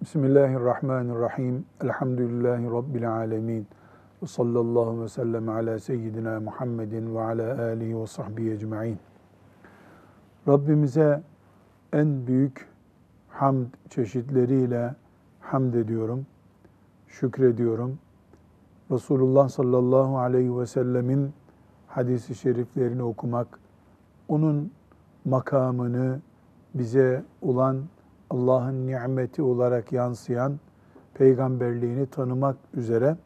Bismillahirrahmanirrahim. Elhamdülillahi Rabbil alemin. Ve sallallahu ve sellem ala seyyidina Muhammedin ve ala alihi ve sahbihi ecma'in. Rabbimize en büyük hamd çeşitleriyle hamd ediyorum, şükrediyorum. Resulullah sallallahu aleyhi ve sellemin hadisi şeriflerini okumak, onun makamını bize olan Allah'ın nimeti olarak yansıyan peygamberliğini tanımak üzere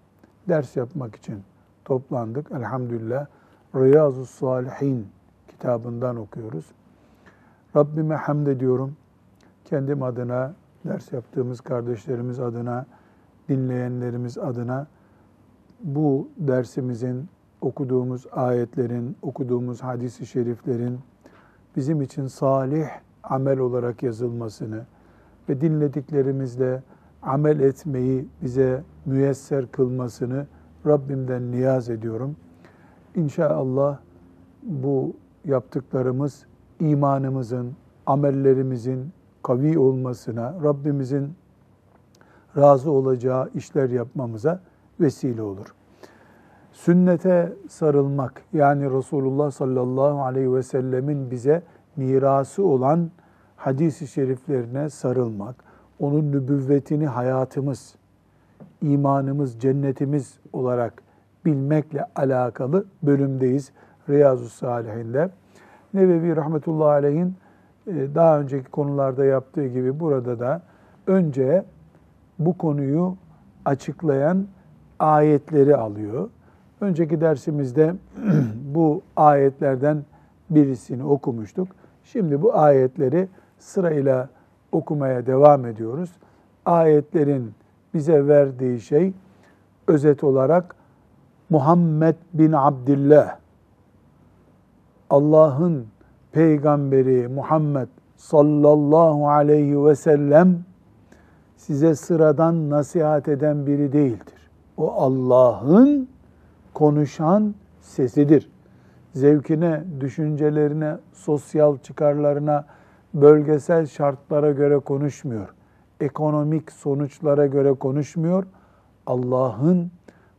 ders yapmak için toplandık. Elhamdülillah Riyazu Salihin kitabından okuyoruz. Rabbime hamd ediyorum. Kendim adına, ders yaptığımız kardeşlerimiz adına, dinleyenlerimiz adına bu dersimizin, okuduğumuz ayetlerin, okuduğumuz hadisi şeriflerin bizim için salih amel olarak yazılmasını ve dinlediklerimizle amel etmeyi bize müyesser kılmasını Rabbimden niyaz ediyorum. İnşallah bu yaptıklarımız imanımızın, amellerimizin kavi olmasına, Rabbimizin razı olacağı işler yapmamıza vesile olur. Sünnete sarılmak yani Resulullah sallallahu aleyhi ve sellemin bize mirası olan hadis-i şeriflerine sarılmak, onun nübüvvetini hayatımız, imanımız, cennetimiz olarak bilmekle alakalı bölümdeyiz Riyazu Salihinde. Nevevi rahmetullahi aleyhin e, daha önceki konularda yaptığı gibi burada da önce bu konuyu açıklayan ayetleri alıyor. Önceki dersimizde bu ayetlerden birisini okumuştuk. Şimdi bu ayetleri sırayla okumaya devam ediyoruz. Ayetlerin bize verdiği şey özet olarak Muhammed bin Abdullah Allah'ın peygamberi Muhammed sallallahu aleyhi ve sellem size sıradan nasihat eden biri değildir. O Allah'ın konuşan sesidir. Zevkine, düşüncelerine, sosyal çıkarlarına, bölgesel şartlara göre konuşmuyor. Ekonomik sonuçlara göre konuşmuyor. Allah'ın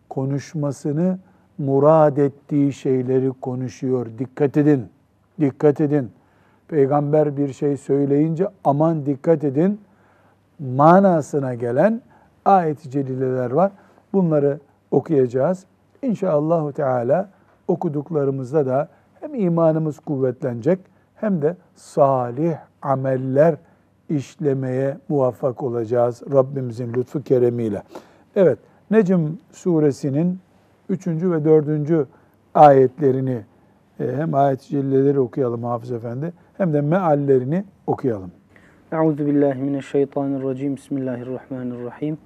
konuşmasını murad ettiği şeyleri konuşuyor. Dikkat edin. Dikkat edin. Peygamber bir şey söyleyince aman dikkat edin manasına gelen ayet-i celileler var. Bunları okuyacağız. İnşallah Teala okuduklarımızda da hem imanımız kuvvetlenecek hem de salih ameller işlemeye muvaffak olacağız Rabbimizin lütfu keremiyle. Evet, Necm suresinin 3. ve 4. ayetlerini e, hem ayet-i okuyalım Hafız Efendi hem de meallerini okuyalım. Euzu billahi mineşşeytanirracim. Bismillahirrahmanirrahim.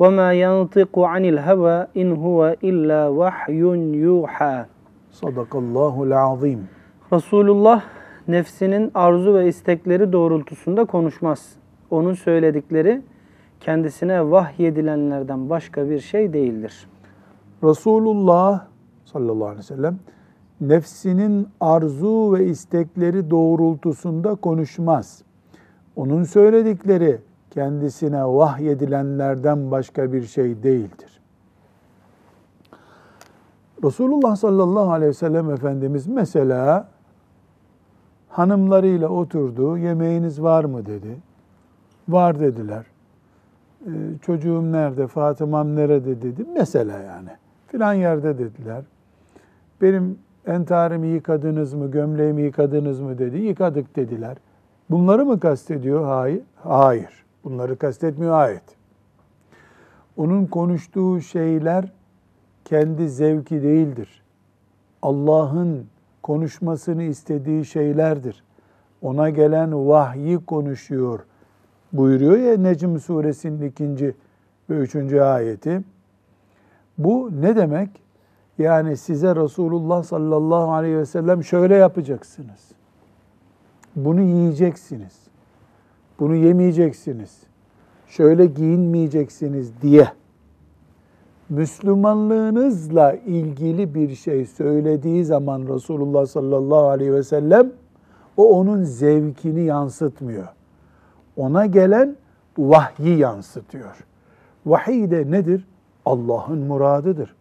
Ve ma yantiku anil heva in huve illa vahyun yuha. Sadakallahul azim. Resulullah nefsinin arzu ve istekleri doğrultusunda konuşmaz. Onun söyledikleri kendisine vahyedilenlerden başka bir şey değildir. Resulullah sallallahu aleyhi ve sellem nefsinin arzu ve istekleri doğrultusunda konuşmaz. Onun söyledikleri kendisine vahyedilenlerden başka bir şey değildir. Resulullah sallallahu aleyhi ve sellem Efendimiz mesela hanımlarıyla oturdu, yemeğiniz var mı dedi. Var dediler. Ee, çocuğum nerede, Fatıma'm nerede dedi. Mesela yani. Filan yerde dediler. Benim entarimi yıkadınız mı, gömleğimi yıkadınız mı dedi. Yıkadık dediler. Bunları mı kastediyor? Hayır. Hayır. Bunları kastetmiyor ayet. Onun konuştuğu şeyler kendi zevki değildir. Allah'ın konuşmasını istediği şeylerdir. Ona gelen vahyi konuşuyor buyuruyor ya Necm suresinin ikinci ve üçüncü ayeti. Bu ne demek? Yani size Resulullah sallallahu aleyhi ve sellem şöyle yapacaksınız. Bunu yiyeceksiniz. Bunu yemeyeceksiniz. Şöyle giyinmeyeceksiniz diye Müslümanlığınızla ilgili bir şey söylediği zaman Resulullah sallallahu aleyhi ve sellem o onun zevkini yansıtmıyor. Ona gelen vahyi yansıtıyor. Vahiy de nedir? Allah'ın muradıdır.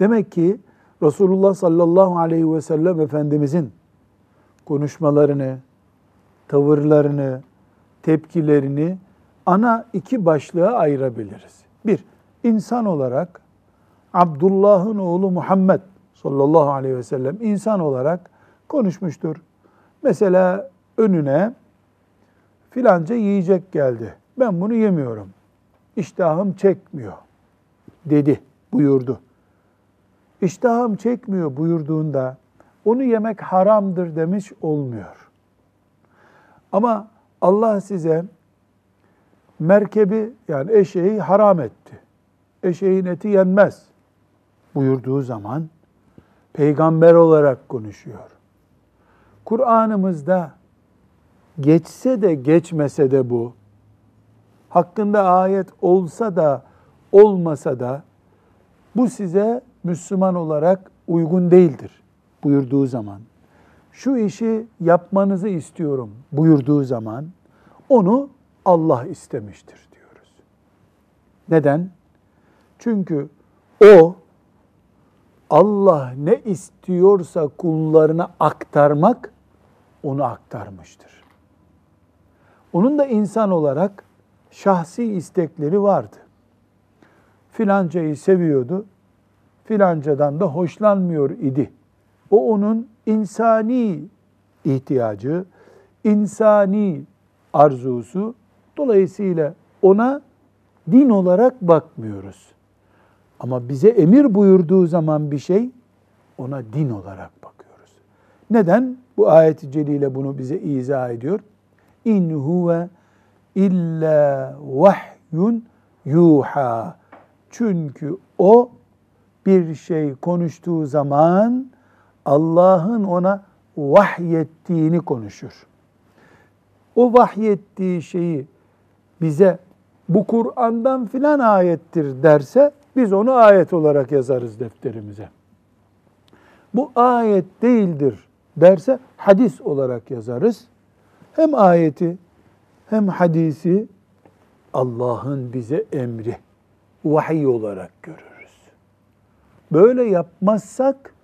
Demek ki Resulullah sallallahu aleyhi ve sellem Efendimizin konuşmalarını, tavırlarını, tepkilerini ana iki başlığa ayırabiliriz. Bir, insan olarak Abdullah'ın oğlu Muhammed sallallahu aleyhi ve sellem insan olarak konuşmuştur. Mesela önüne filanca yiyecek geldi. Ben bunu yemiyorum. İştahım çekmiyor dedi, buyurdu. İştahım çekmiyor buyurduğunda onu yemek haramdır demiş olmuyor. Ama Allah size merkebi yani eşeği haram etti. Eşeğin eti yenmez buyurduğu zaman peygamber olarak konuşuyor. Kur'an'ımızda geçse de geçmese de bu, hakkında ayet olsa da olmasa da bu size Müslüman olarak uygun değildir buyurduğu zaman, şu işi yapmanızı istiyorum buyurduğu zaman onu Allah istemiştir diyoruz. Neden? Çünkü o Allah ne istiyorsa kullarına aktarmak onu aktarmıştır. Onun da insan olarak şahsi istekleri vardı. Filancayı seviyordu, filancadan da hoşlanmıyor idi. O onun insani ihtiyacı, insani arzusu. Dolayısıyla ona din olarak bakmıyoruz. Ama bize emir buyurduğu zaman bir şey ona din olarak bakıyoruz. Neden? Bu ayet-i celile bunu bize izah ediyor. İn huve illa vahyun yuha. Çünkü o bir şey konuştuğu zaman Allah'ın ona vahyettiğini konuşur. O vahyettiği şeyi bize bu Kur'an'dan filan ayettir derse biz onu ayet olarak yazarız defterimize. Bu ayet değildir derse hadis olarak yazarız. Hem ayeti hem hadisi Allah'ın bize emri, vahiy olarak görürüz. Böyle yapmazsak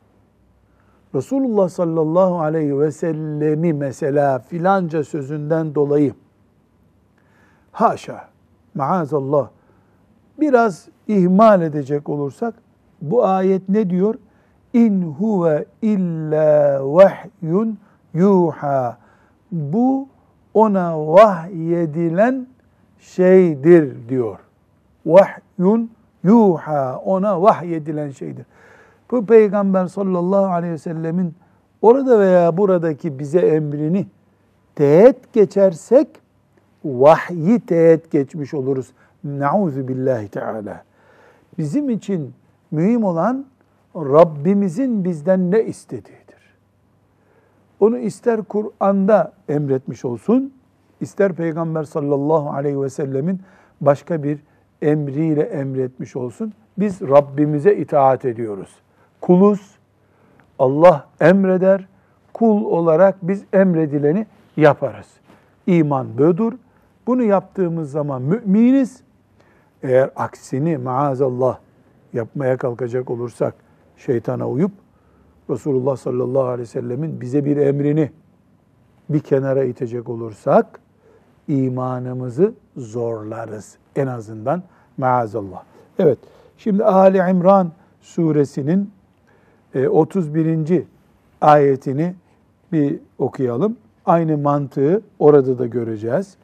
Resulullah sallallahu aleyhi ve sellemi mesela filanca sözünden dolayı haşa, maazallah biraz ihmal edecek olursak bu ayet ne diyor? İn huve illa vahyun yuha. Bu ona vahyedilen şeydir diyor. Vahyun yuha ona vahyedilen şeydir. Bu peygamber sallallahu aleyhi ve sellemin orada veya buradaki bize emrini teğet geçersek vahyi teğet geçmiş oluruz. Nauzu billahi teala. Bizim için mühim olan Rabbimizin bizden ne istediğidir. Onu ister Kur'an'da emretmiş olsun, ister Peygamber sallallahu aleyhi ve sellemin başka bir emriyle emretmiş olsun. Biz Rabbimize itaat ediyoruz. Kuluz, Allah emreder, kul olarak biz emredileni yaparız. İman bödür. Bunu yaptığımız zaman müminiz. Eğer aksini maazallah yapmaya kalkacak olursak şeytana uyup Resulullah sallallahu aleyhi ve sellemin bize bir emrini bir kenara itecek olursak imanımızı zorlarız en azından maazallah. Evet şimdi Ali İmran suresinin 31. E, ayetini bir okuyalım. Aynı mantığı orada da göreceğiz.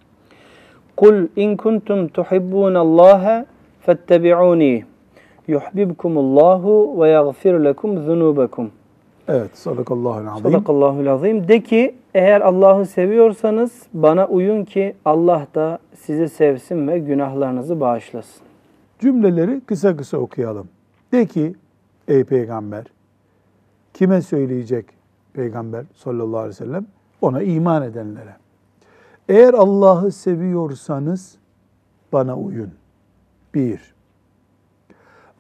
Kul in kuntum tuhibbunallaha fettebi'uni yuhibbukumullahu ve yaghfir lekum zunubakum. Evet, sadakallahu azim. Sadakallahu azim. De ki eğer Allah'ı seviyorsanız bana uyun ki Allah da sizi sevsin ve günahlarınızı bağışlasın. Cümleleri kısa kısa okuyalım. De ki ey peygamber kime söyleyecek peygamber sallallahu aleyhi ve sellem? Ona iman edenlere. Eğer Allah'ı seviyorsanız bana uyun. Bir.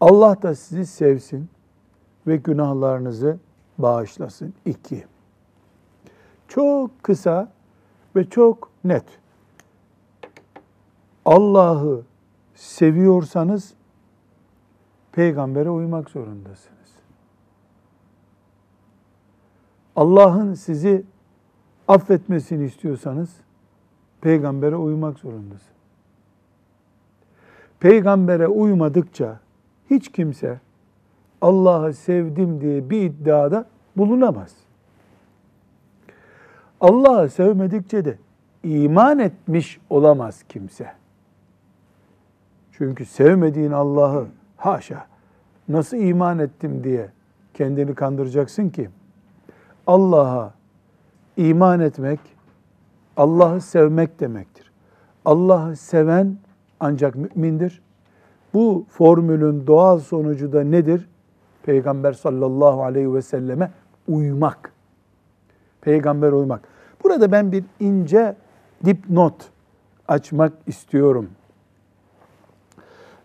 Allah da sizi sevsin ve günahlarınızı bağışlasın. İki. Çok kısa ve çok net. Allah'ı seviyorsanız peygambere uymak zorundasınız. Allah'ın sizi affetmesini istiyorsanız peygambere uymak zorundasınız. Peygambere uymadıkça hiç kimse Allah'ı sevdim diye bir iddiada bulunamaz. Allah'ı sevmedikçe de iman etmiş olamaz kimse. Çünkü sevmediğin Allah'ı haşa nasıl iman ettim diye kendini kandıracaksın ki Allah'a iman etmek Allah'ı sevmek demektir. Allah'ı seven ancak mümindir. Bu formülün doğal sonucu da nedir? Peygamber sallallahu aleyhi ve selleme uymak. Peygamber uymak. Burada ben bir ince dipnot açmak istiyorum.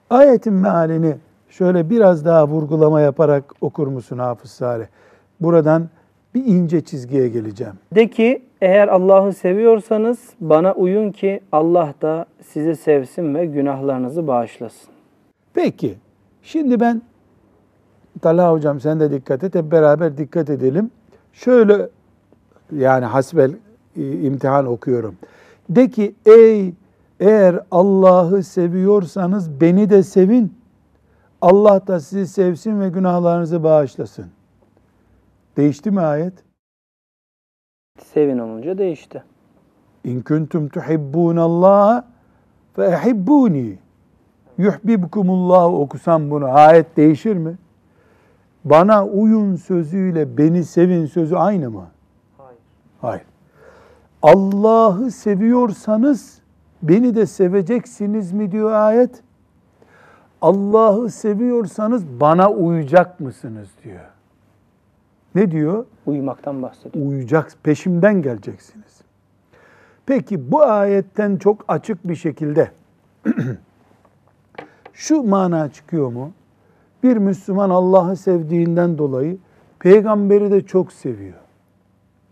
Ayetin mealini şöyle biraz daha vurgulama yaparak okur musun Hafız Salih? Buradan bir ince çizgiye geleceğim. De ki eğer Allah'ı seviyorsanız bana uyun ki Allah da sizi sevsin ve günahlarınızı bağışlasın. Peki, şimdi ben Talha hocam sen de dikkat et, hep beraber dikkat edelim. Şöyle yani hasbel imtihan okuyorum. De ki ey eğer Allah'ı seviyorsanız beni de sevin. Allah da sizi sevsin ve günahlarınızı bağışlasın. Değişti mi ayet? Sevin olunca değişti. İn kuntum tuhibbunallaha fe ehibbuni. Yuhbibkumullah okusam bunu ayet değişir mi? Bana uyun sözüyle beni sevin sözü aynı mı? Hayır. Hayır. Allah'ı seviyorsanız beni de seveceksiniz mi diyor ayet. Allah'ı seviyorsanız bana uyacak mısınız diyor. Ne diyor? Uyumaktan bahsediyor. Uyacak, peşimden geleceksiniz. Peki bu ayetten çok açık bir şekilde şu mana çıkıyor mu? Bir Müslüman Allah'ı sevdiğinden dolayı peygamberi de çok seviyor.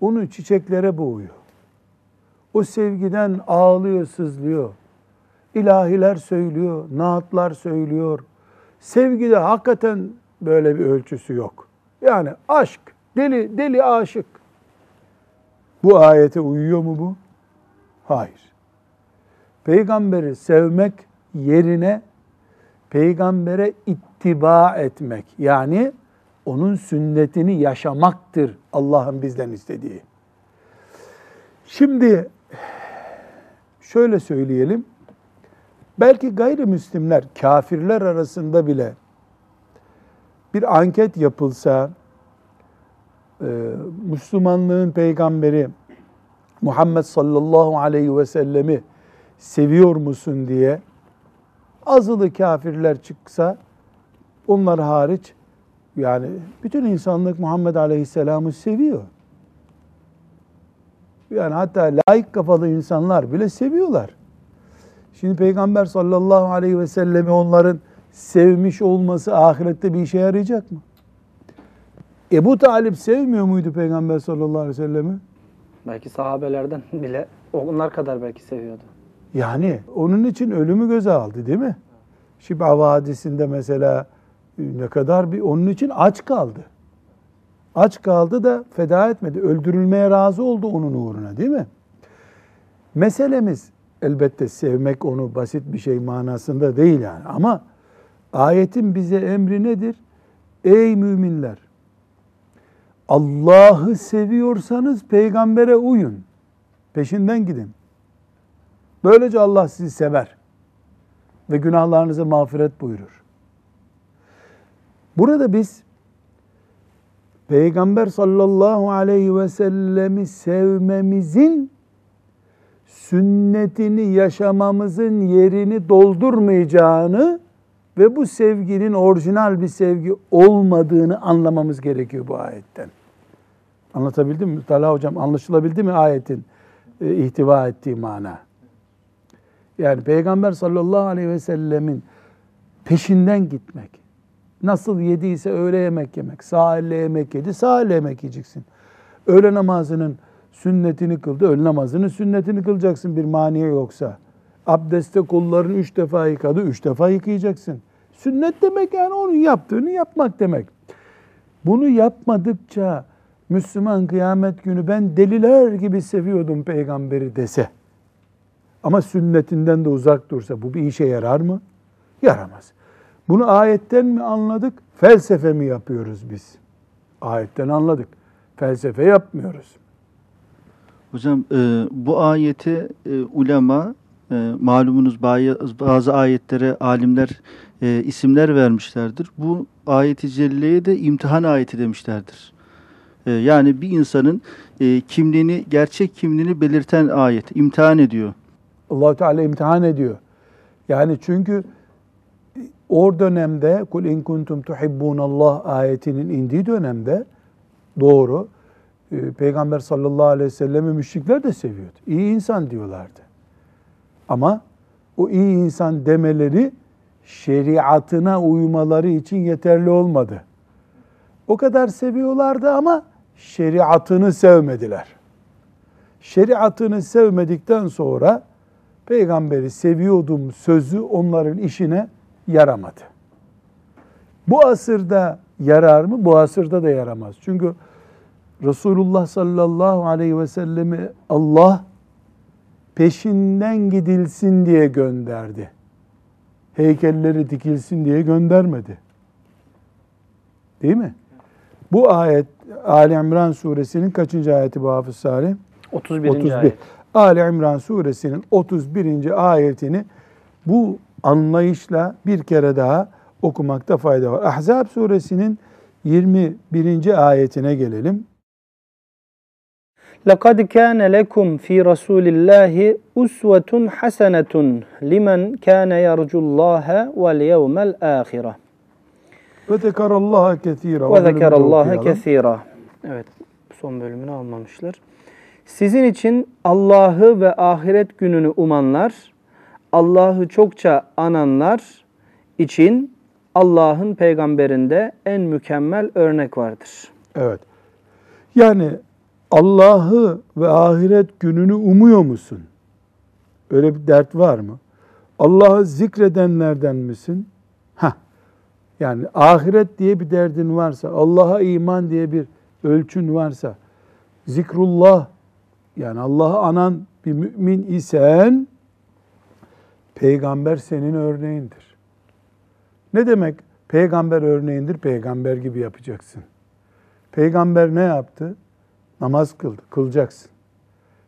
Onu çiçeklere boğuyor. O sevgiden ağlıyor, sızlıyor. İlahiler söylüyor, naatlar söylüyor. Sevgide hakikaten böyle bir ölçüsü yok. Yani aşk, deli deli aşık. Bu ayete uyuyor mu bu? Hayır. Peygamberi sevmek yerine peygambere ittiba etmek yani onun sünnetini yaşamaktır Allah'ın bizden istediği. Şimdi şöyle söyleyelim. Belki gayrimüslimler, kafirler arasında bile bir anket yapılsa, e, Müslümanlığın peygamberi Muhammed sallallahu aleyhi ve sellemi seviyor musun diye azılı kafirler çıksa onlar hariç yani bütün insanlık Muhammed Aleyhisselam'ı seviyor. Yani hatta layık kafalı insanlar bile seviyorlar. Şimdi Peygamber sallallahu aleyhi ve sellemi onların sevmiş olması ahirette bir işe yarayacak mı? Ebu Talip sevmiyor muydu Peygamber sallallahu aleyhi ve sellemi? Belki sahabelerden bile onlar kadar belki seviyordu. Yani onun için ölümü göze aldı değil mi? Şib'a Vadisi'nde mesela e, ne kadar bir onun için aç kaldı. Aç kaldı da feda etmedi. Öldürülmeye razı oldu onun uğruna değil mi? Meselemiz elbette sevmek onu basit bir şey manasında değil yani. Ama ayetin bize emri nedir? Ey müminler! Allah'ı seviyorsanız peygambere uyun. Peşinden gidin. Böylece Allah sizi sever ve günahlarınızı mağfiret buyurur. Burada biz Peygamber sallallahu aleyhi ve sellemi sevmemizin sünnetini yaşamamızın yerini doldurmayacağını ve bu sevginin orijinal bir sevgi olmadığını anlamamız gerekiyor bu ayetten. Anlatabildim mi? Talha hocam anlaşılabildi mi ayetin e, ihtiva ettiği mana? Yani Peygamber sallallahu aleyhi ve sellemin peşinden gitmek. Nasıl yediyse öğle yemek yemek. Sağ elle yemek yedi, sağ elle yemek yiyeceksin. Öğle namazının sünnetini kıldı, öğle namazının sünnetini kılacaksın bir maniye yoksa. Abdeste kollarını üç defa yıkadı, üç defa yıkayacaksın. Sünnet demek yani onun yaptığını yapmak demek. Bunu yapmadıkça Müslüman kıyamet günü ben deliler gibi seviyordum peygamberi dese. Ama sünnetinden de uzak dursa bu bir işe yarar mı? Yaramaz. Bunu ayetten mi anladık, felsefe mi yapıyoruz biz? Ayetten anladık. Felsefe yapmıyoruz. Hocam e, bu ayeti e, ulema e, malumunuz bazı, ayetlere alimler e, isimler vermişlerdir. Bu ayeti celleye de imtihan ayeti demişlerdir. E, yani bir insanın e, kimliğini, gerçek kimliğini belirten ayet, imtihan ediyor. allah Teala imtihan ediyor. Yani çünkü o dönemde kul in kuntum tuhibbunallah ayetinin indiği dönemde doğru e, Peygamber sallallahu aleyhi ve sellemi müşrikler de seviyordu. İyi insan diyorlardı. Ama o iyi insan demeleri şeriatına uymaları için yeterli olmadı. O kadar seviyorlardı ama şeriatını sevmediler. Şeriatını sevmedikten sonra peygamberi seviyordum sözü onların işine yaramadı. Bu asırda yarar mı? Bu asırda da yaramaz. Çünkü Resulullah sallallahu aleyhi ve sellemi Allah peşinden gidilsin diye gönderdi. Heykelleri dikilsin diye göndermedi. Değil mi? Bu ayet Ali İmran suresinin kaçıncı ayeti bu Hafız Salih? 31. 31. ayet. Ali İmran suresinin 31. ayetini bu anlayışla bir kere daha okumakta fayda var. Ahzab suresinin 21. ayetine gelelim. لَقَدْ كَانَ لَكُمْ فِي رَسُولِ اللّٰهِ اُسْوَةٌ حَسَنَةٌ لِمَنْ كَانَ يَرْجُ اللّٰهَ وَالْيَوْمَ الْآخِرَةِ Ve zekarallaha kesira. وَذَكَرَ اللّٰهَ كَثِيرًا Evet, son bölümünü almamışlar. Sizin için Allah'ı ve ahiret gününü umanlar, Allah'ı çokça ananlar için Allah'ın peygamberinde en mükemmel örnek vardır. Evet. Yani Allah'ı ve ahiret gününü umuyor musun? Öyle bir dert var mı? Allah'ı zikredenlerden misin? Ha. Yani ahiret diye bir derdin varsa, Allah'a iman diye bir ölçün varsa, zikrullah yani Allah'ı anan bir mümin isen peygamber senin örneğindir. Ne demek peygamber örneğindir? Peygamber gibi yapacaksın. Peygamber ne yaptı? Namaz kıldı, kılacaksın.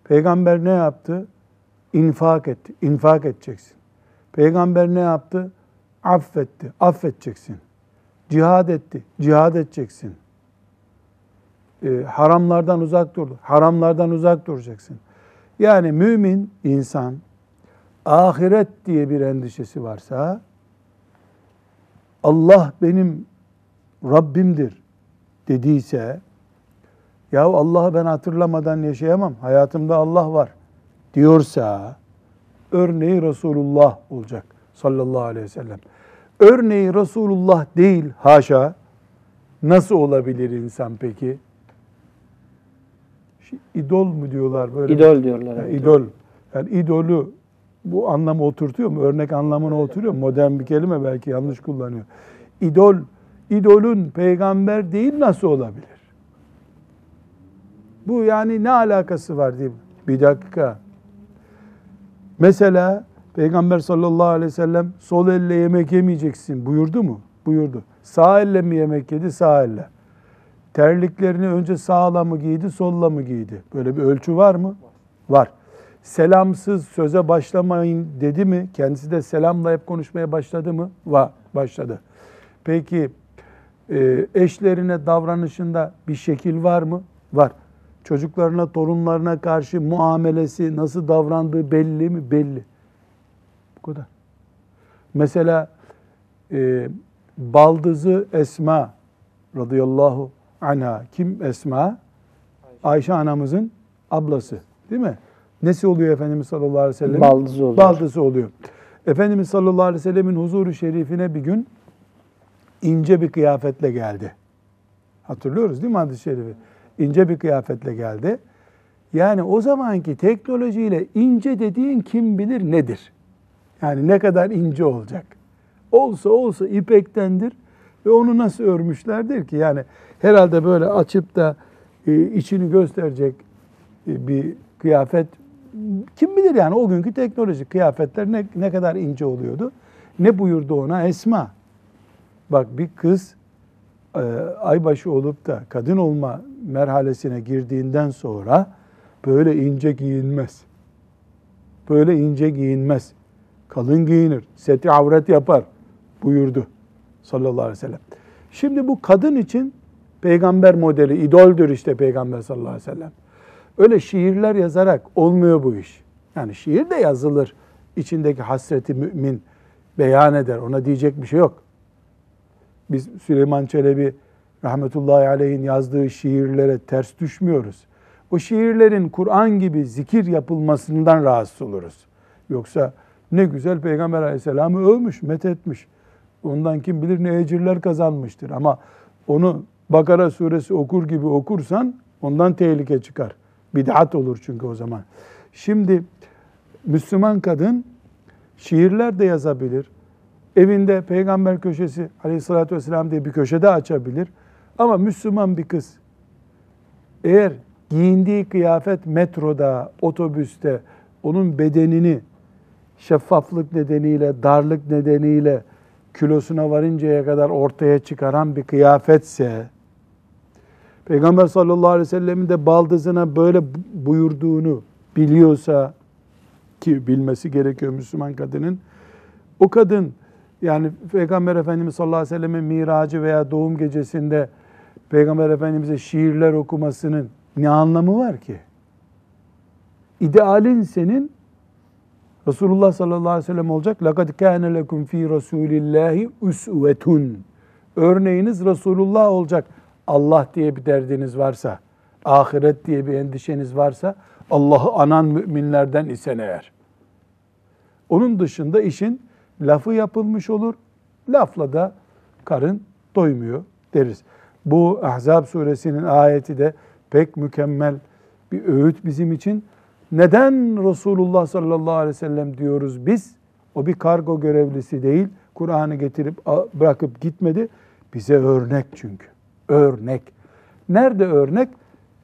Peygamber ne yaptı? İnfak etti, infak edeceksin. Peygamber ne yaptı? Affetti, affedeceksin. Cihad etti, cihad edeceksin. Ee, haramlardan uzak durdu, haramlardan uzak duracaksın. Yani mümin insan ahiret diye bir endişesi varsa Allah benim Rabbimdir dediyse ya Allah'ı ben hatırlamadan yaşayamam. Hayatımda Allah var diyorsa örneği Resulullah olacak sallallahu aleyhi ve sellem. Örneği Resulullah değil haşa. Nasıl olabilir insan peki? İdol mu diyorlar böyle? İdol diyorlar. Yani evet. idol. Yani idolü bu anlamı oturtuyor mu? Örnek anlamına oturuyor mu? Modern bir kelime belki yanlış kullanıyor. İdol, idolün peygamber değil nasıl olabilir? Bu yani ne alakası var diye. Bir dakika. Mesela Peygamber sallallahu aleyhi ve sellem sol elle yemek yemeyeceksin buyurdu mu? Buyurdu. Sağ elle mi yemek yedi? Sağ elle. Terliklerini önce sağla mı giydi, solla mı giydi? Böyle bir ölçü var mı? Var. Selamsız söze başlamayın dedi mi? Kendisi de selamla hep konuşmaya başladı mı? Var, başladı. Peki e, eşlerine davranışında bir şekil var mı? Var. Çocuklarına, torunlarına karşı muamelesi, nasıl davrandığı belli mi? Belli. Bu kadar. Mesela e, baldızı Esma radıyallahu anha. Kim Esma? Ayşe anamızın ablası. Değil mi? Nesi oluyor Efendimiz sallallahu aleyhi ve sellem? Baldızı oluyor. Baldızı oluyor. Efendimiz sallallahu aleyhi ve sellemin huzuru şerifine bir gün ince bir kıyafetle geldi. Hatırlıyoruz değil mi hadis-i şerifi? İnce bir kıyafetle geldi. Yani o zamanki teknolojiyle ince dediğin kim bilir nedir? Yani ne kadar ince olacak. Olsa olsa ipektendir ve onu nasıl örmüşlerdir ki? Yani herhalde böyle açıp da e, içini gösterecek e, bir kıyafet kim bilir yani o günkü teknoloji kıyafetler ne, ne kadar ince oluyordu. Ne buyurdu ona? Esma. Bak bir kız e, aybaşı olup da kadın olma merhalesine girdiğinden sonra böyle ince giyinmez. Böyle ince giyinmez. Kalın giyinir. Seti avret yapar buyurdu sallallahu aleyhi ve sellem. Şimdi bu kadın için peygamber modeli, idoldür işte peygamber sallallahu aleyhi ve sellem. Öyle şiirler yazarak olmuyor bu iş. Yani şiir de yazılır. İçindeki hasreti mümin beyan eder. Ona diyecek bir şey yok. Biz Süleyman Çelebi rahmetullahi aleyhin yazdığı şiirlere ters düşmüyoruz. O şiirlerin Kur'an gibi zikir yapılmasından rahatsız oluruz. Yoksa ne güzel Peygamber aleyhisselamı övmüş, methetmiş. Ondan kim bilir ne ecirler kazanmıştır. Ama onu Bakara suresi okur gibi okursan ondan tehlike çıkar. Bid'at olur çünkü o zaman. Şimdi Müslüman kadın şiirler de yazabilir. Evinde peygamber köşesi aleyhissalatü vesselam diye bir köşede açabilir. Ama Müslüman bir kız eğer giyindiği kıyafet metroda, otobüste onun bedenini şeffaflık nedeniyle, darlık nedeniyle kilosuna varıncaya kadar ortaya çıkaran bir kıyafetse, Peygamber sallallahu aleyhi ve sellemin de baldızına böyle buyurduğunu biliyorsa ki bilmesi gerekiyor Müslüman kadının. O kadın yani Peygamber Efendimiz sallallahu aleyhi ve sellemin miracı veya doğum gecesinde Peygamber Efendimiz'e şiirler okumasının ne anlamı var ki? İdealin senin Resulullah sallallahu aleyhi ve sellem olacak. لَقَدْ كَانَ لَكُمْ ف۪ي رَسُولِ اللّٰهِ اُسْوَةٌ Örneğiniz Resulullah olacak. Allah diye bir derdiniz varsa, ahiret diye bir endişeniz varsa, Allah'ı anan müminlerden isen eğer. Onun dışında işin lafı yapılmış olur. Lafla da karın doymuyor deriz. Bu Ahzab suresinin ayeti de pek mükemmel bir öğüt bizim için. Neden Resulullah sallallahu aleyhi ve sellem diyoruz biz? O bir kargo görevlisi değil. Kur'an'ı getirip bırakıp gitmedi. Bize örnek çünkü. Örnek. Nerede örnek?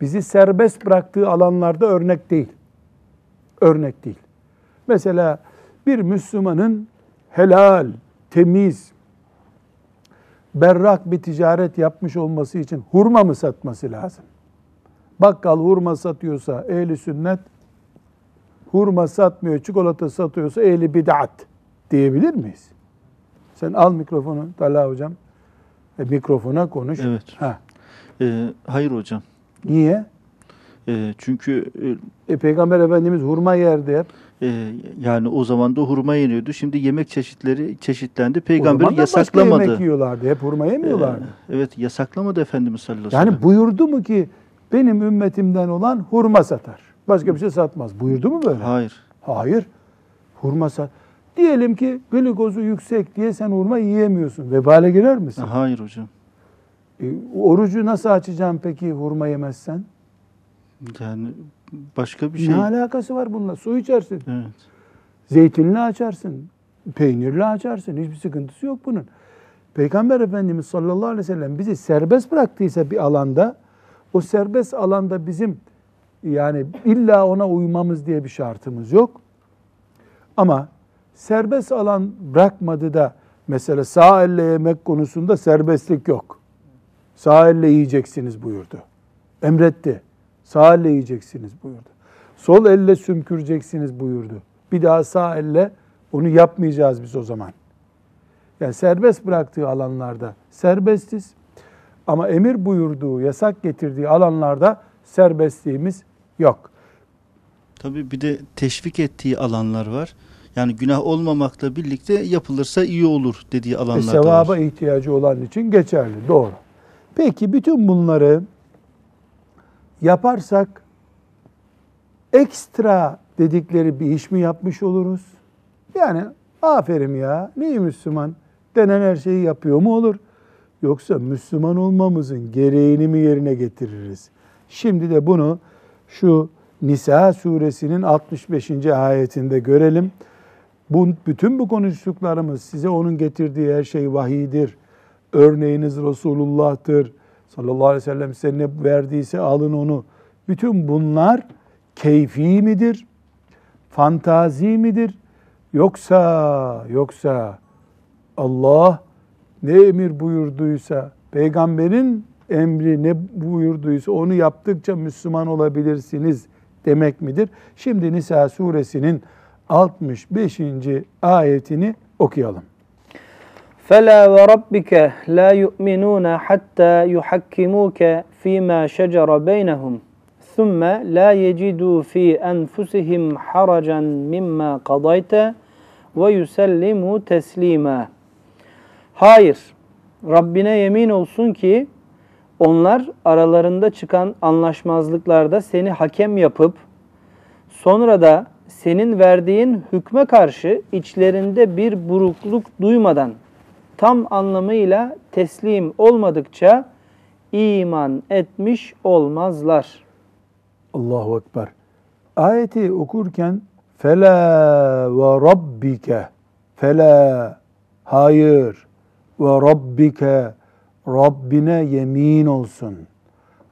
Bizi serbest bıraktığı alanlarda örnek değil. Örnek değil. Mesela bir Müslümanın helal, temiz, berrak bir ticaret yapmış olması için hurma mı satması lazım? Bakkal hurma satıyorsa ehli sünnet, hurma satmıyor, çikolata satıyorsa ehli bid'at diyebilir miyiz? Sen al mikrofonu Talha hocam. E, mikrofona konuş. Evet. Ha. Ee, hayır hocam. Niye? Ee, çünkü E, Peygamber Efendimiz hurma yerdi hep. e, yani o zaman da hurma yeniyordu. Şimdi yemek çeşitleri çeşitlendi. Peygamber da başka yasaklamadı. yemek yiyorlardı. Hep hurma yemiyorlardı. Ee, evet yasaklamadı Efendimiz sallallahu aleyhi ve Yani sellem. buyurdu mu ki benim ümmetimden olan hurma satar. Başka bir şey satmaz. Buyurdu mu böyle? Hayır. Hayır. Hurma sat. Diyelim ki glikozu yüksek diye sen hurma yiyemiyorsun. Vebale girer misin? Hayır hocam. E, orucu nasıl açacaksın peki hurma yemezsen? Yani başka bir şey. Ne alakası var bununla? Su içersin. Evet. Zeytinli açarsın. Peynirli açarsın. Hiçbir sıkıntısı yok bunun. Peygamber Efendimiz sallallahu aleyhi ve sellem bizi serbest bıraktıysa bir alanda o serbest alanda bizim yani illa ona uymamız diye bir şartımız yok. Ama serbest alan bırakmadı da mesela sağ elle yemek konusunda serbestlik yok. Sağ elle yiyeceksiniz buyurdu. Emretti. Sağ elle yiyeceksiniz buyurdu. Sol elle sümküreceksiniz buyurdu. Bir daha sağ elle onu yapmayacağız biz o zaman. Yani serbest bıraktığı alanlarda serbestiz. Ama emir buyurduğu, yasak getirdiği alanlarda serbestliğimiz yok. Tabii bir de teşvik ettiği alanlar var. Yani günah olmamakla birlikte yapılırsa iyi olur dediği Ve alanlar da sevaba var. ihtiyacı olan için geçerli. Doğru. Peki bütün bunları yaparsak ekstra dedikleri bir iş mi yapmış oluruz? Yani aferin ya ne Müslüman denen her şeyi yapıyor mu olur? Yoksa Müslüman olmamızın gereğini mi yerine getiririz? Şimdi de bunu şu Nisa suresinin 65. ayetinde görelim. Bu, bütün bu konuştuklarımız size onun getirdiği her şey vahidir. Örneğiniz Resulullah'tır. Sallallahu aleyhi ve sellem size ne verdiyse alın onu. Bütün bunlar keyfi midir? Fantazi midir? Yoksa yoksa Allah ne emir buyurduysa, peygamberin emri ne buyurduysa onu yaptıkça Müslüman olabilirsiniz demek midir? Şimdi Nisa suresinin 65. ayetini okuyalım. فَلَا وَرَبِّكَ لَا يُؤْمِنُونَ حَتَّى يُحَكِّمُوكَ فِي مَا شَجَرَ بَيْنَهُمْ ثُمَّ لَا يَجِدُوا فِي أَنفُسِهِمْ حَرَجًا مِمَّا قَضَيْتَ وَيُسَلِّمُوا تَسْلِيمًا Hayır, Rabbine yemin olsun ki onlar aralarında çıkan anlaşmazlıklarda seni hakem yapıp sonra da senin verdiğin hükme karşı içlerinde bir burukluk duymadan tam anlamıyla teslim olmadıkça iman etmiş olmazlar. Allahu Ekber. Ayeti okurken fela ve rabbike fela hayır ve rabbike Rabbine yemin olsun.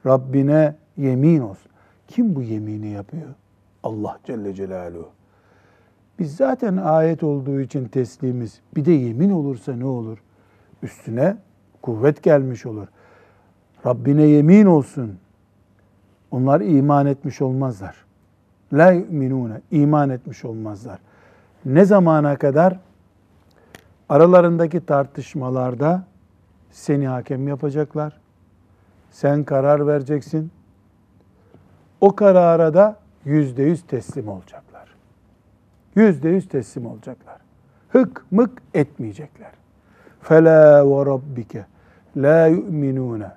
Rabbine yemin olsun. Kim bu yemini yapıyor? Allah Celle Celaluhu. Biz zaten ayet olduğu için teslimiz. Bir de yemin olursa ne olur? Üstüne kuvvet gelmiş olur. Rabbine yemin olsun. Onlar iman etmiş olmazlar. La yu'minune. iman etmiş olmazlar. Ne zamana kadar? Aralarındaki tartışmalarda seni hakem yapacaklar. Sen karar vereceksin. O karara da yüzde yüz teslim olacaklar. Yüzde yüz teslim olacaklar. Hık mık etmeyecekler. Fela ve rabbike la yu'minune.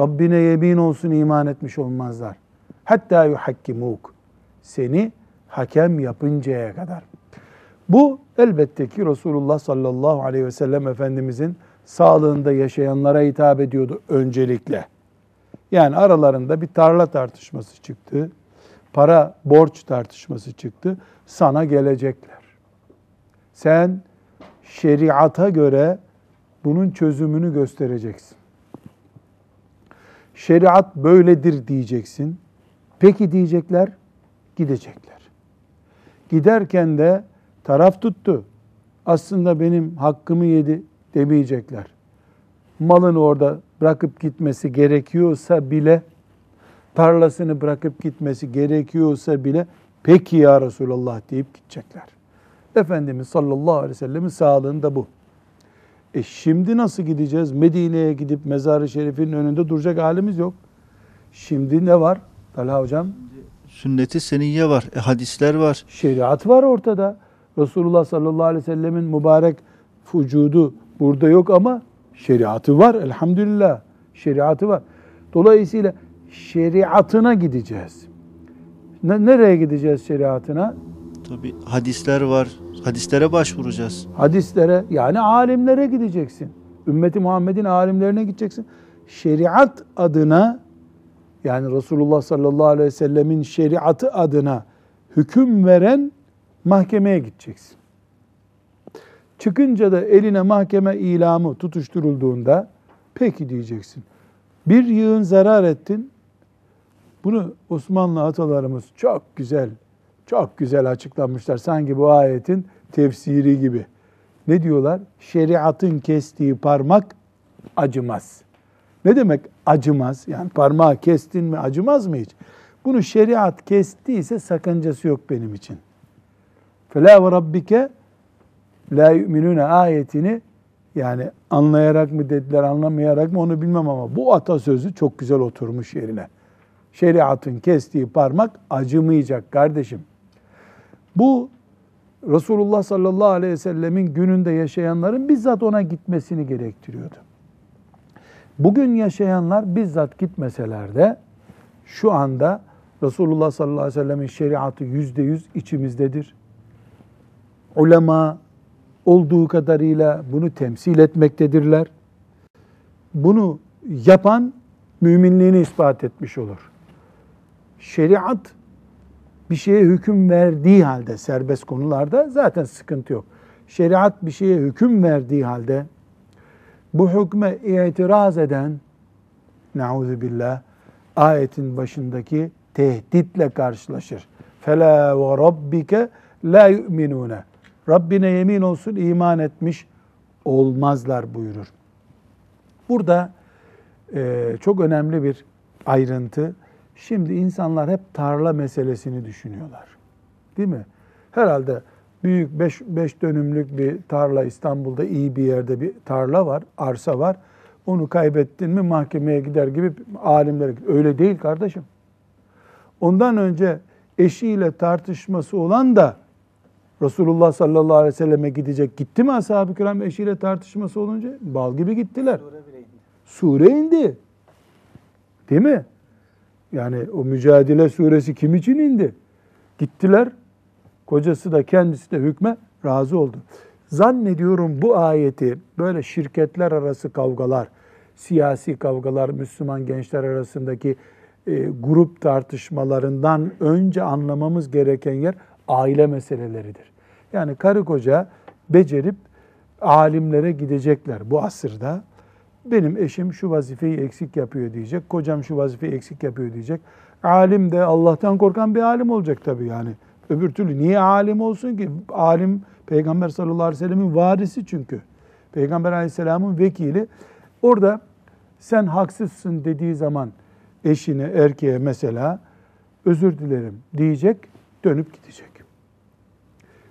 Rabbine yemin olsun iman etmiş olmazlar. Hatta yuhakkimuk. Seni hakem yapıncaya kadar. Bu elbette ki Resulullah sallallahu aleyhi ve sellem Efendimizin sağlığında yaşayanlara hitap ediyordu öncelikle. Yani aralarında bir tarla tartışması çıktı. Para borç tartışması çıktı. Sana gelecekler. Sen şeriata göre bunun çözümünü göstereceksin. Şeriat böyledir diyeceksin. Peki diyecekler, gidecekler. Giderken de taraf tuttu. Aslında benim hakkımı yedi demeyecekler. Malını orada bırakıp gitmesi gerekiyorsa bile, tarlasını bırakıp gitmesi gerekiyorsa bile, peki ya Resulallah deyip gidecekler. Efendimiz sallallahu aleyhi ve sellemin sağlığında bu. E şimdi nasıl gideceğiz? Medine'ye gidip mezarı şerifin önünde duracak halimiz yok. Şimdi ne var? Talha hocam. Sünnet-i seniyye var, e, hadisler var. Şeriat var ortada. Resulullah sallallahu aleyhi ve sellemin mübarek vücudu burada yok ama şeriatı var elhamdülillah. Şeriatı var. Dolayısıyla şeriatına gideceğiz. Ne, nereye gideceğiz şeriatına? Tabi hadisler var. Hadislere başvuracağız. Hadislere yani alimlere gideceksin. Ümmeti Muhammed'in alimlerine gideceksin. Şeriat adına yani Resulullah sallallahu aleyhi ve sellemin şeriatı adına hüküm veren mahkemeye gideceksin. Çıkınca da eline mahkeme ilamı tutuşturulduğunda peki diyeceksin. Bir yığın zarar ettin. Bunu Osmanlı atalarımız çok güzel, çok güzel açıklamışlar. Sanki bu ayetin tefsiri gibi. Ne diyorlar? Şeriatın kestiği parmak acımaz. Ne demek acımaz? Yani parmağı kestin mi acımaz mı hiç? Bunu şeriat kestiyse sakıncası yok benim için. Fela ve rabbike la yu'minune ayetini yani anlayarak mı dediler, anlamayarak mı onu bilmem ama bu atasözü çok güzel oturmuş yerine. Şeriatın kestiği parmak acımayacak kardeşim. Bu Resulullah sallallahu aleyhi ve sellemin gününde yaşayanların bizzat ona gitmesini gerektiriyordu. Bugün yaşayanlar bizzat gitmeseler de şu anda Resulullah sallallahu aleyhi ve sellemin şeriatı yüzde yüz içimizdedir. Ulema olduğu kadarıyla bunu temsil etmektedirler. Bunu yapan müminliğini ispat etmiş olur. Şeriat bir şeye hüküm verdiği halde serbest konularda zaten sıkıntı yok. Şeriat bir şeye hüküm verdiği halde bu hükme itiraz eden nauzu billah ayetin başındaki tehditle karşılaşır. Fela ve rabbike la yu'minune. Rabbine yemin olsun iman etmiş olmazlar buyurur. Burada e, çok önemli bir ayrıntı. Şimdi insanlar hep tarla meselesini düşünüyorlar. Değil mi? Herhalde büyük 5 dönümlük bir tarla İstanbul'da iyi bir yerde bir tarla var, arsa var. Onu kaybettin mi mahkemeye gider gibi alimler öyle değil kardeşim. Ondan önce eşiyle tartışması olan da Resulullah sallallahu aleyhi ve selleme gidecek. Gitti mi ashab-ı kiram eşiyle tartışması olunca? Bal gibi gittiler. Sure indi. Değil mi? Yani o Mücadele suresi kim için indi? Gittiler. Kocası da kendisi de hükme razı oldu. Zannediyorum bu ayeti böyle şirketler arası kavgalar, siyasi kavgalar, Müslüman gençler arasındaki e, grup tartışmalarından önce anlamamız gereken yer aile meseleleridir. Yani karı koca becerip alimlere gidecekler bu asırda. Benim eşim şu vazifeyi eksik yapıyor diyecek. Kocam şu vazifeyi eksik yapıyor diyecek. Alim de Allah'tan korkan bir alim olacak tabii yani. Öbür türlü niye alim olsun ki? Alim Peygamber sallallahu aleyhi ve sellemin varisi çünkü. Peygamber aleyhisselamın vekili. Orada sen haksızsın dediği zaman eşine, erkeğe mesela özür dilerim diyecek, dönüp gidecek.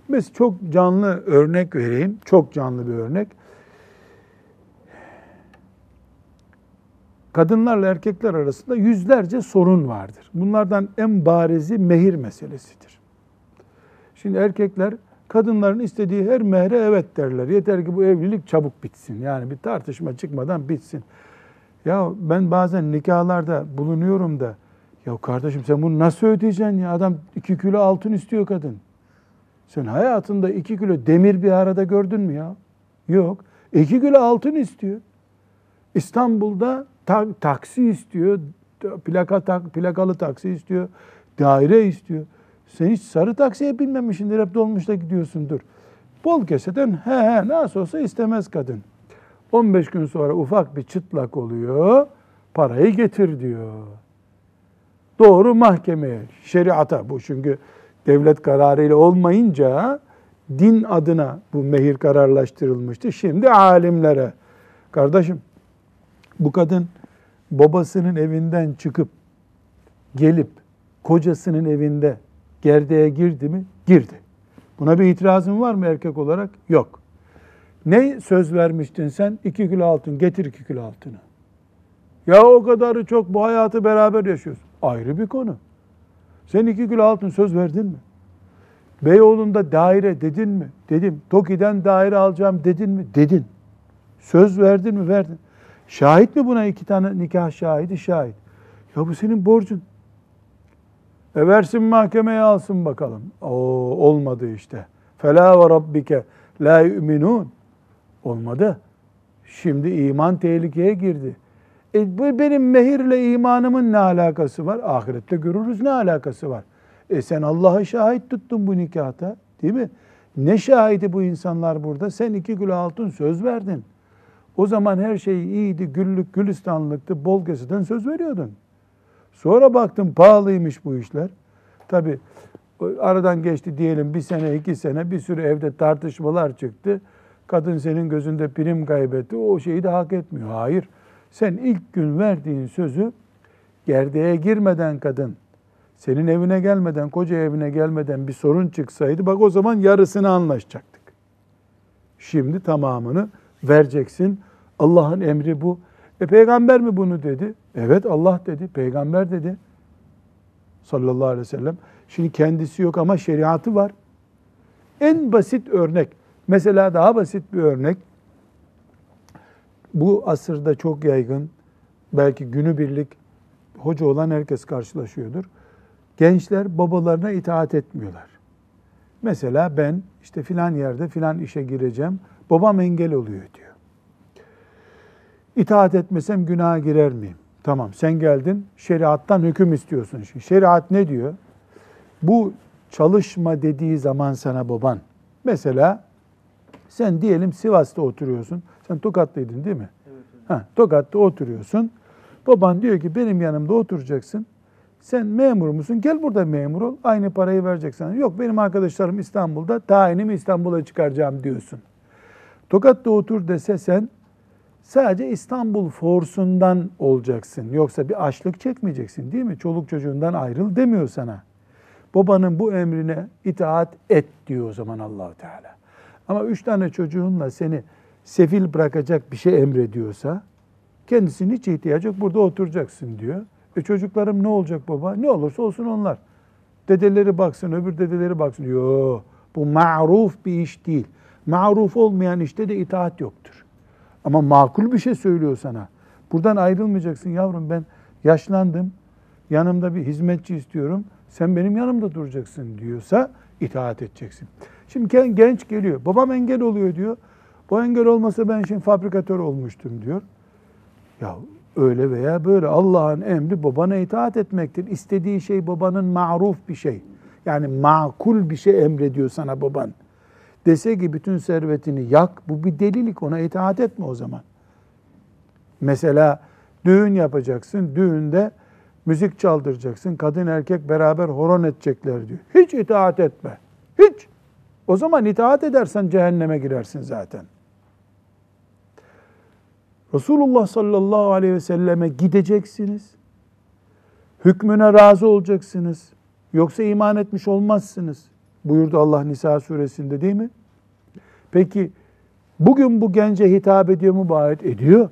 Mesela çok canlı örnek vereyim. Çok canlı bir örnek. Kadınlarla erkekler arasında yüzlerce sorun vardır. Bunlardan en barizi mehir meselesidir. Şimdi erkekler kadınların istediği her mehre evet derler. Yeter ki bu evlilik çabuk bitsin. Yani bir tartışma çıkmadan bitsin. Ya ben bazen nikahlarda bulunuyorum da ya kardeşim sen bunu nasıl ödeyeceksin ya? Adam iki kilo altın istiyor kadın. Sen hayatında iki kilo demir bir arada gördün mü ya? Yok. İki kilo altın istiyor. İstanbul'da ta, taksi istiyor. Plaka tak, plakalı taksi istiyor. Daire istiyor. Sen hiç sarı taksiye binmemişsindir. Hep dolmuşta gidiyorsundur. Bol keseden he he nasıl olsa istemez kadın. 15 gün sonra ufak bir çıtlak oluyor. Parayı getir diyor. Doğru mahkemeye, şeriata bu çünkü devlet kararıyla olmayınca din adına bu mehir kararlaştırılmıştı. Şimdi alimlere. Kardeşim bu kadın babasının evinden çıkıp gelip kocasının evinde gerdeğe girdi mi? Girdi. Buna bir itirazın var mı erkek olarak? Yok. Ne söz vermiştin sen? İki kilo altın. Getir iki kilo altını. Ya o kadarı çok bu hayatı beraber yaşıyoruz. Ayrı bir konu. Sen iki kilo altın söz verdin mi? Beyoğlu'nda daire dedin mi? Dedim. Toki'den daire alacağım dedin mi? Dedin. Söz verdin mi? Verdin. Şahit mi buna iki tane nikah şahidi? Şahit. Ya bu senin borcun. E versin mahkemeye alsın bakalım. Oo, olmadı işte. Fela ve rabbike la yu'minun. Olmadı. Şimdi iman tehlikeye girdi. E bu benim mehirle imanımın ne alakası var? Ahirette görürüz ne alakası var? E sen Allah'ı şahit tuttun bu nikahta değil mi? Ne şahidi bu insanlar burada? Sen iki kilo altın söz verdin. O zaman her şey iyiydi, güllük, gülistanlıktı, bol keseden söz veriyordun. Sonra baktım pahalıymış bu işler. Tabi aradan geçti diyelim bir sene, iki sene bir sürü evde tartışmalar çıktı. Kadın senin gözünde prim kaybetti. O şeyi de hak etmiyor. Hayır. Sen ilk gün verdiğin sözü gerdeğe girmeden kadın, senin evine gelmeden, koca evine gelmeden bir sorun çıksaydı bak o zaman yarısını anlaşacaktık. Şimdi tamamını vereceksin. Allah'ın emri bu. E peygamber mi bunu dedi? Evet Allah dedi, peygamber dedi. Sallallahu aleyhi ve sellem. Şimdi kendisi yok ama şeriatı var. En basit örnek, mesela daha basit bir örnek. Bu asırda çok yaygın, belki günübirlik hoca olan herkes karşılaşıyordur. Gençler babalarına itaat etmiyorlar. Mesela ben işte filan yerde filan işe gireceğim, babam engel oluyor diyor. İtaat etmesem günaha girer miyim? Tamam sen geldin şeriattan hüküm istiyorsun. Şimdi şeriat ne diyor? Bu çalışma dediği zaman sana baban. Mesela sen diyelim Sivas'ta oturuyorsun. Sen Tokatlıydın değil mi? Evet. Ha, Tokat'ta oturuyorsun. Baban diyor ki benim yanımda oturacaksın. Sen memur musun? Gel burada memur ol. Aynı parayı vereceksin. Yok benim arkadaşlarım İstanbul'da. Tayinimi İstanbul'a çıkaracağım diyorsun. Tokat'ta otur dese sen sadece İstanbul forsundan olacaksın. Yoksa bir açlık çekmeyeceksin değil mi? Çoluk çocuğundan ayrıl demiyor sana. Babanın bu emrine itaat et diyor o zaman Allahu Teala. Ama üç tane çocuğunla seni sefil bırakacak bir şey emrediyorsa kendisinin hiç ihtiyacı yok burada oturacaksın diyor. E çocuklarım ne olacak baba? Ne olursa olsun onlar. Dedeleri baksın, öbür dedeleri baksın. Yok, bu ma'ruf bir iş değil. Ma'ruf olmayan işte de itaat yoktur. Ama makul bir şey söylüyor sana. Buradan ayrılmayacaksın yavrum ben yaşlandım. Yanımda bir hizmetçi istiyorum. Sen benim yanımda duracaksın diyorsa itaat edeceksin. Şimdi genç geliyor. Babam engel oluyor diyor. Bu engel olmasa ben şimdi fabrikatör olmuştum diyor. Ya öyle veya böyle Allah'ın emri babana itaat etmektir. İstediği şey babanın maruf bir şey. Yani makul bir şey emrediyor sana baban. Dese ki bütün servetini yak, bu bir delilik ona itaat etme o zaman. Mesela düğün yapacaksın, düğünde müzik çaldıracaksın, kadın erkek beraber horon edecekler diyor. Hiç itaat etme, hiç. O zaman itaat edersen cehenneme girersin zaten. Resulullah sallallahu aleyhi ve selleme gideceksiniz. Hükmüne razı olacaksınız. Yoksa iman etmiş olmazsınız. Buyurdu Allah Nisa suresinde değil mi? Peki bugün bu gence hitap ediyor mu? Bayet ediyor.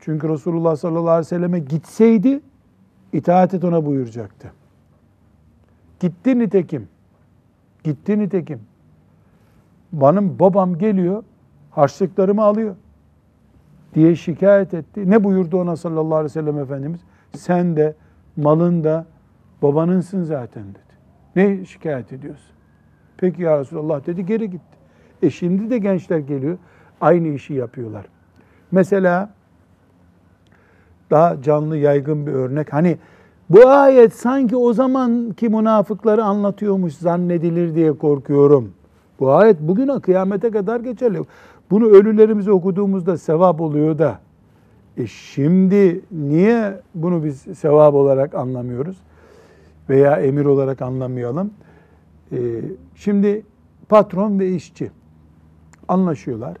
Çünkü Resulullah sallallahu aleyhi ve selleme gitseydi itaat et ona buyuracaktı. Gitti nitekim. Gitti nitekim. Benim babam geliyor, harçlıklarımı alıyor diye şikayet etti. Ne buyurdu ona sallallahu aleyhi ve sellem Efendimiz? Sen de malın da babanınsın zaten dedi. Ne şikayet ediyorsun? Peki ya Resulallah dedi geri gitti. E şimdi de gençler geliyor aynı işi yapıyorlar. Mesela daha canlı yaygın bir örnek. Hani bu ayet sanki o zamanki münafıkları anlatıyormuş zannedilir diye korkuyorum. Bu ayet bugüne kıyamete kadar geçerli. Bunu ölülerimize okuduğumuzda sevap oluyor da e şimdi niye bunu biz sevap olarak anlamıyoruz veya emir olarak anlamayalım? E, şimdi patron ve işçi anlaşıyorlar.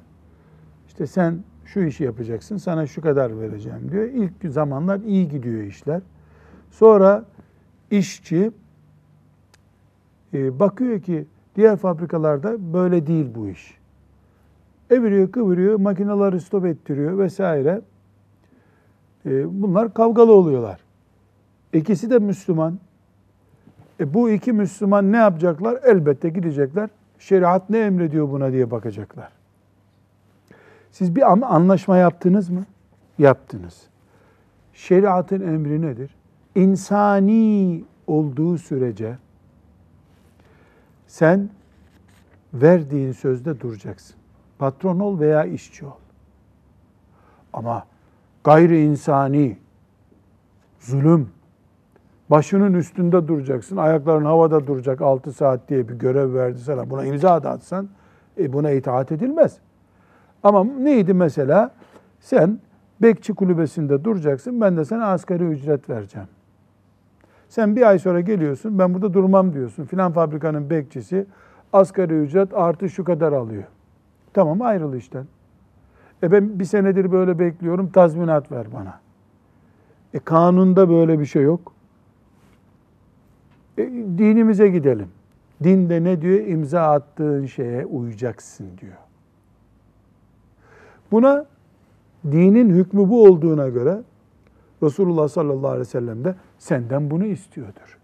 İşte sen şu işi yapacaksın, sana şu kadar vereceğim diyor. İlk zamanlar iyi gidiyor işler. Sonra işçi e, bakıyor ki diğer fabrikalarda böyle değil bu iş. Eviriyor, kıvırıyor, makineleri stop ettiriyor vesaire. E, bunlar kavgalı oluyorlar. İkisi de Müslüman. E, bu iki Müslüman ne yapacaklar? Elbette gidecekler. Şeriat ne emrediyor buna diye bakacaklar. Siz bir anlaşma yaptınız mı? Yaptınız. Şeriatın emri nedir? İnsani olduğu sürece sen verdiğin sözde duracaksın. Patron ol veya işçi ol. Ama gayri insani, zulüm, başının üstünde duracaksın, ayakların havada duracak 6 saat diye bir görev verdi sana. Buna imza da atsan e buna itaat edilmez. Ama neydi mesela? Sen bekçi kulübesinde duracaksın, ben de sana asgari ücret vereceğim. Sen bir ay sonra geliyorsun, ben burada durmam diyorsun. Filan fabrikanın bekçisi asgari ücret artı şu kadar alıyor. Tamam ayrıl işten. E ben bir senedir böyle bekliyorum tazminat ver bana. E kanunda böyle bir şey yok. E, dinimize gidelim. Dinde ne diyor? İmza attığın şeye uyacaksın diyor. Buna dinin hükmü bu olduğuna göre Resulullah sallallahu aleyhi ve sellem de senden bunu istiyordur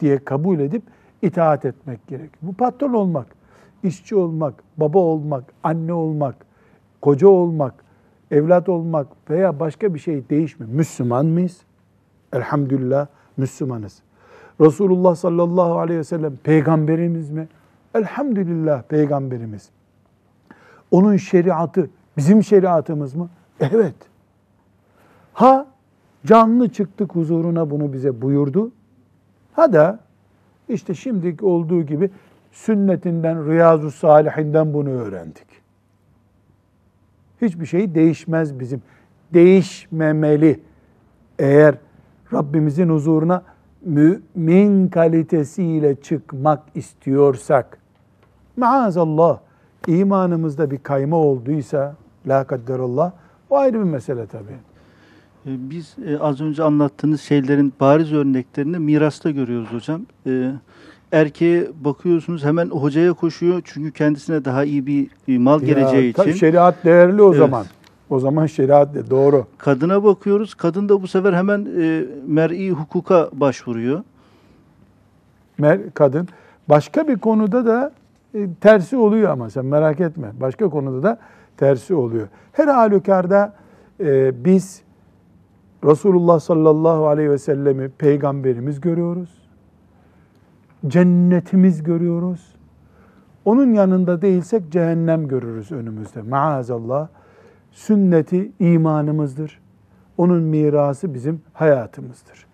diye kabul edip itaat etmek gerek. Bu patron olmak işçi olmak, baba olmak, anne olmak, koca olmak, evlat olmak veya başka bir şey değişmiyor. Müslüman mıyız? Elhamdülillah Müslümanız. Resulullah sallallahu aleyhi ve sellem peygamberimiz mi? Elhamdülillah peygamberimiz. Onun şeriatı bizim şeriatımız mı? Evet. Ha canlı çıktık huzuruna bunu bize buyurdu. Ha da İşte şimdiki olduğu gibi sünnetinden, Riyazu Salihinden bunu öğrendik. Hiçbir şey değişmez bizim. Değişmemeli. Eğer Rabbimizin huzuruna mümin kalitesiyle çıkmak istiyorsak, maazallah imanımızda bir kayma olduysa, la kadderallah, o ayrı bir mesele tabii. E, Biz e, az önce anlattığınız şeylerin bariz örneklerini mirasta görüyoruz hocam. E, erkeğe bakıyorsunuz hemen hocaya koşuyor çünkü kendisine daha iyi bir mal geleceği Ya, tabii için. şeriat değerli o Evet. zaman. O zaman şeriat de doğru. Kadına bakıyoruz. Kadın da bu sefer hemen e, mer'i hukuka başvuruyor. Mer- kadın. Başka bir konuda da e, tersi oluyor ama sen merak etme. Başka konuda da tersi oluyor. Her halükarda e, biz Resulullah sallallahu aleyhi ve sellemi peygamberimiz görüyoruz. Cennetimiz görüyoruz. Onun yanında değilsek cehennem görürüz önümüzde. Maazallah. Sünneti imanımızdır. Onun mirası bizim hayatımızdır.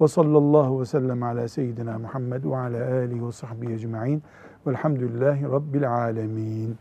Ve sallallahu ve sellem ala seyyidina Muhammed ve ala alihi ve sahbihi ecma'in. Velhamdülillahi Rabbil alemin.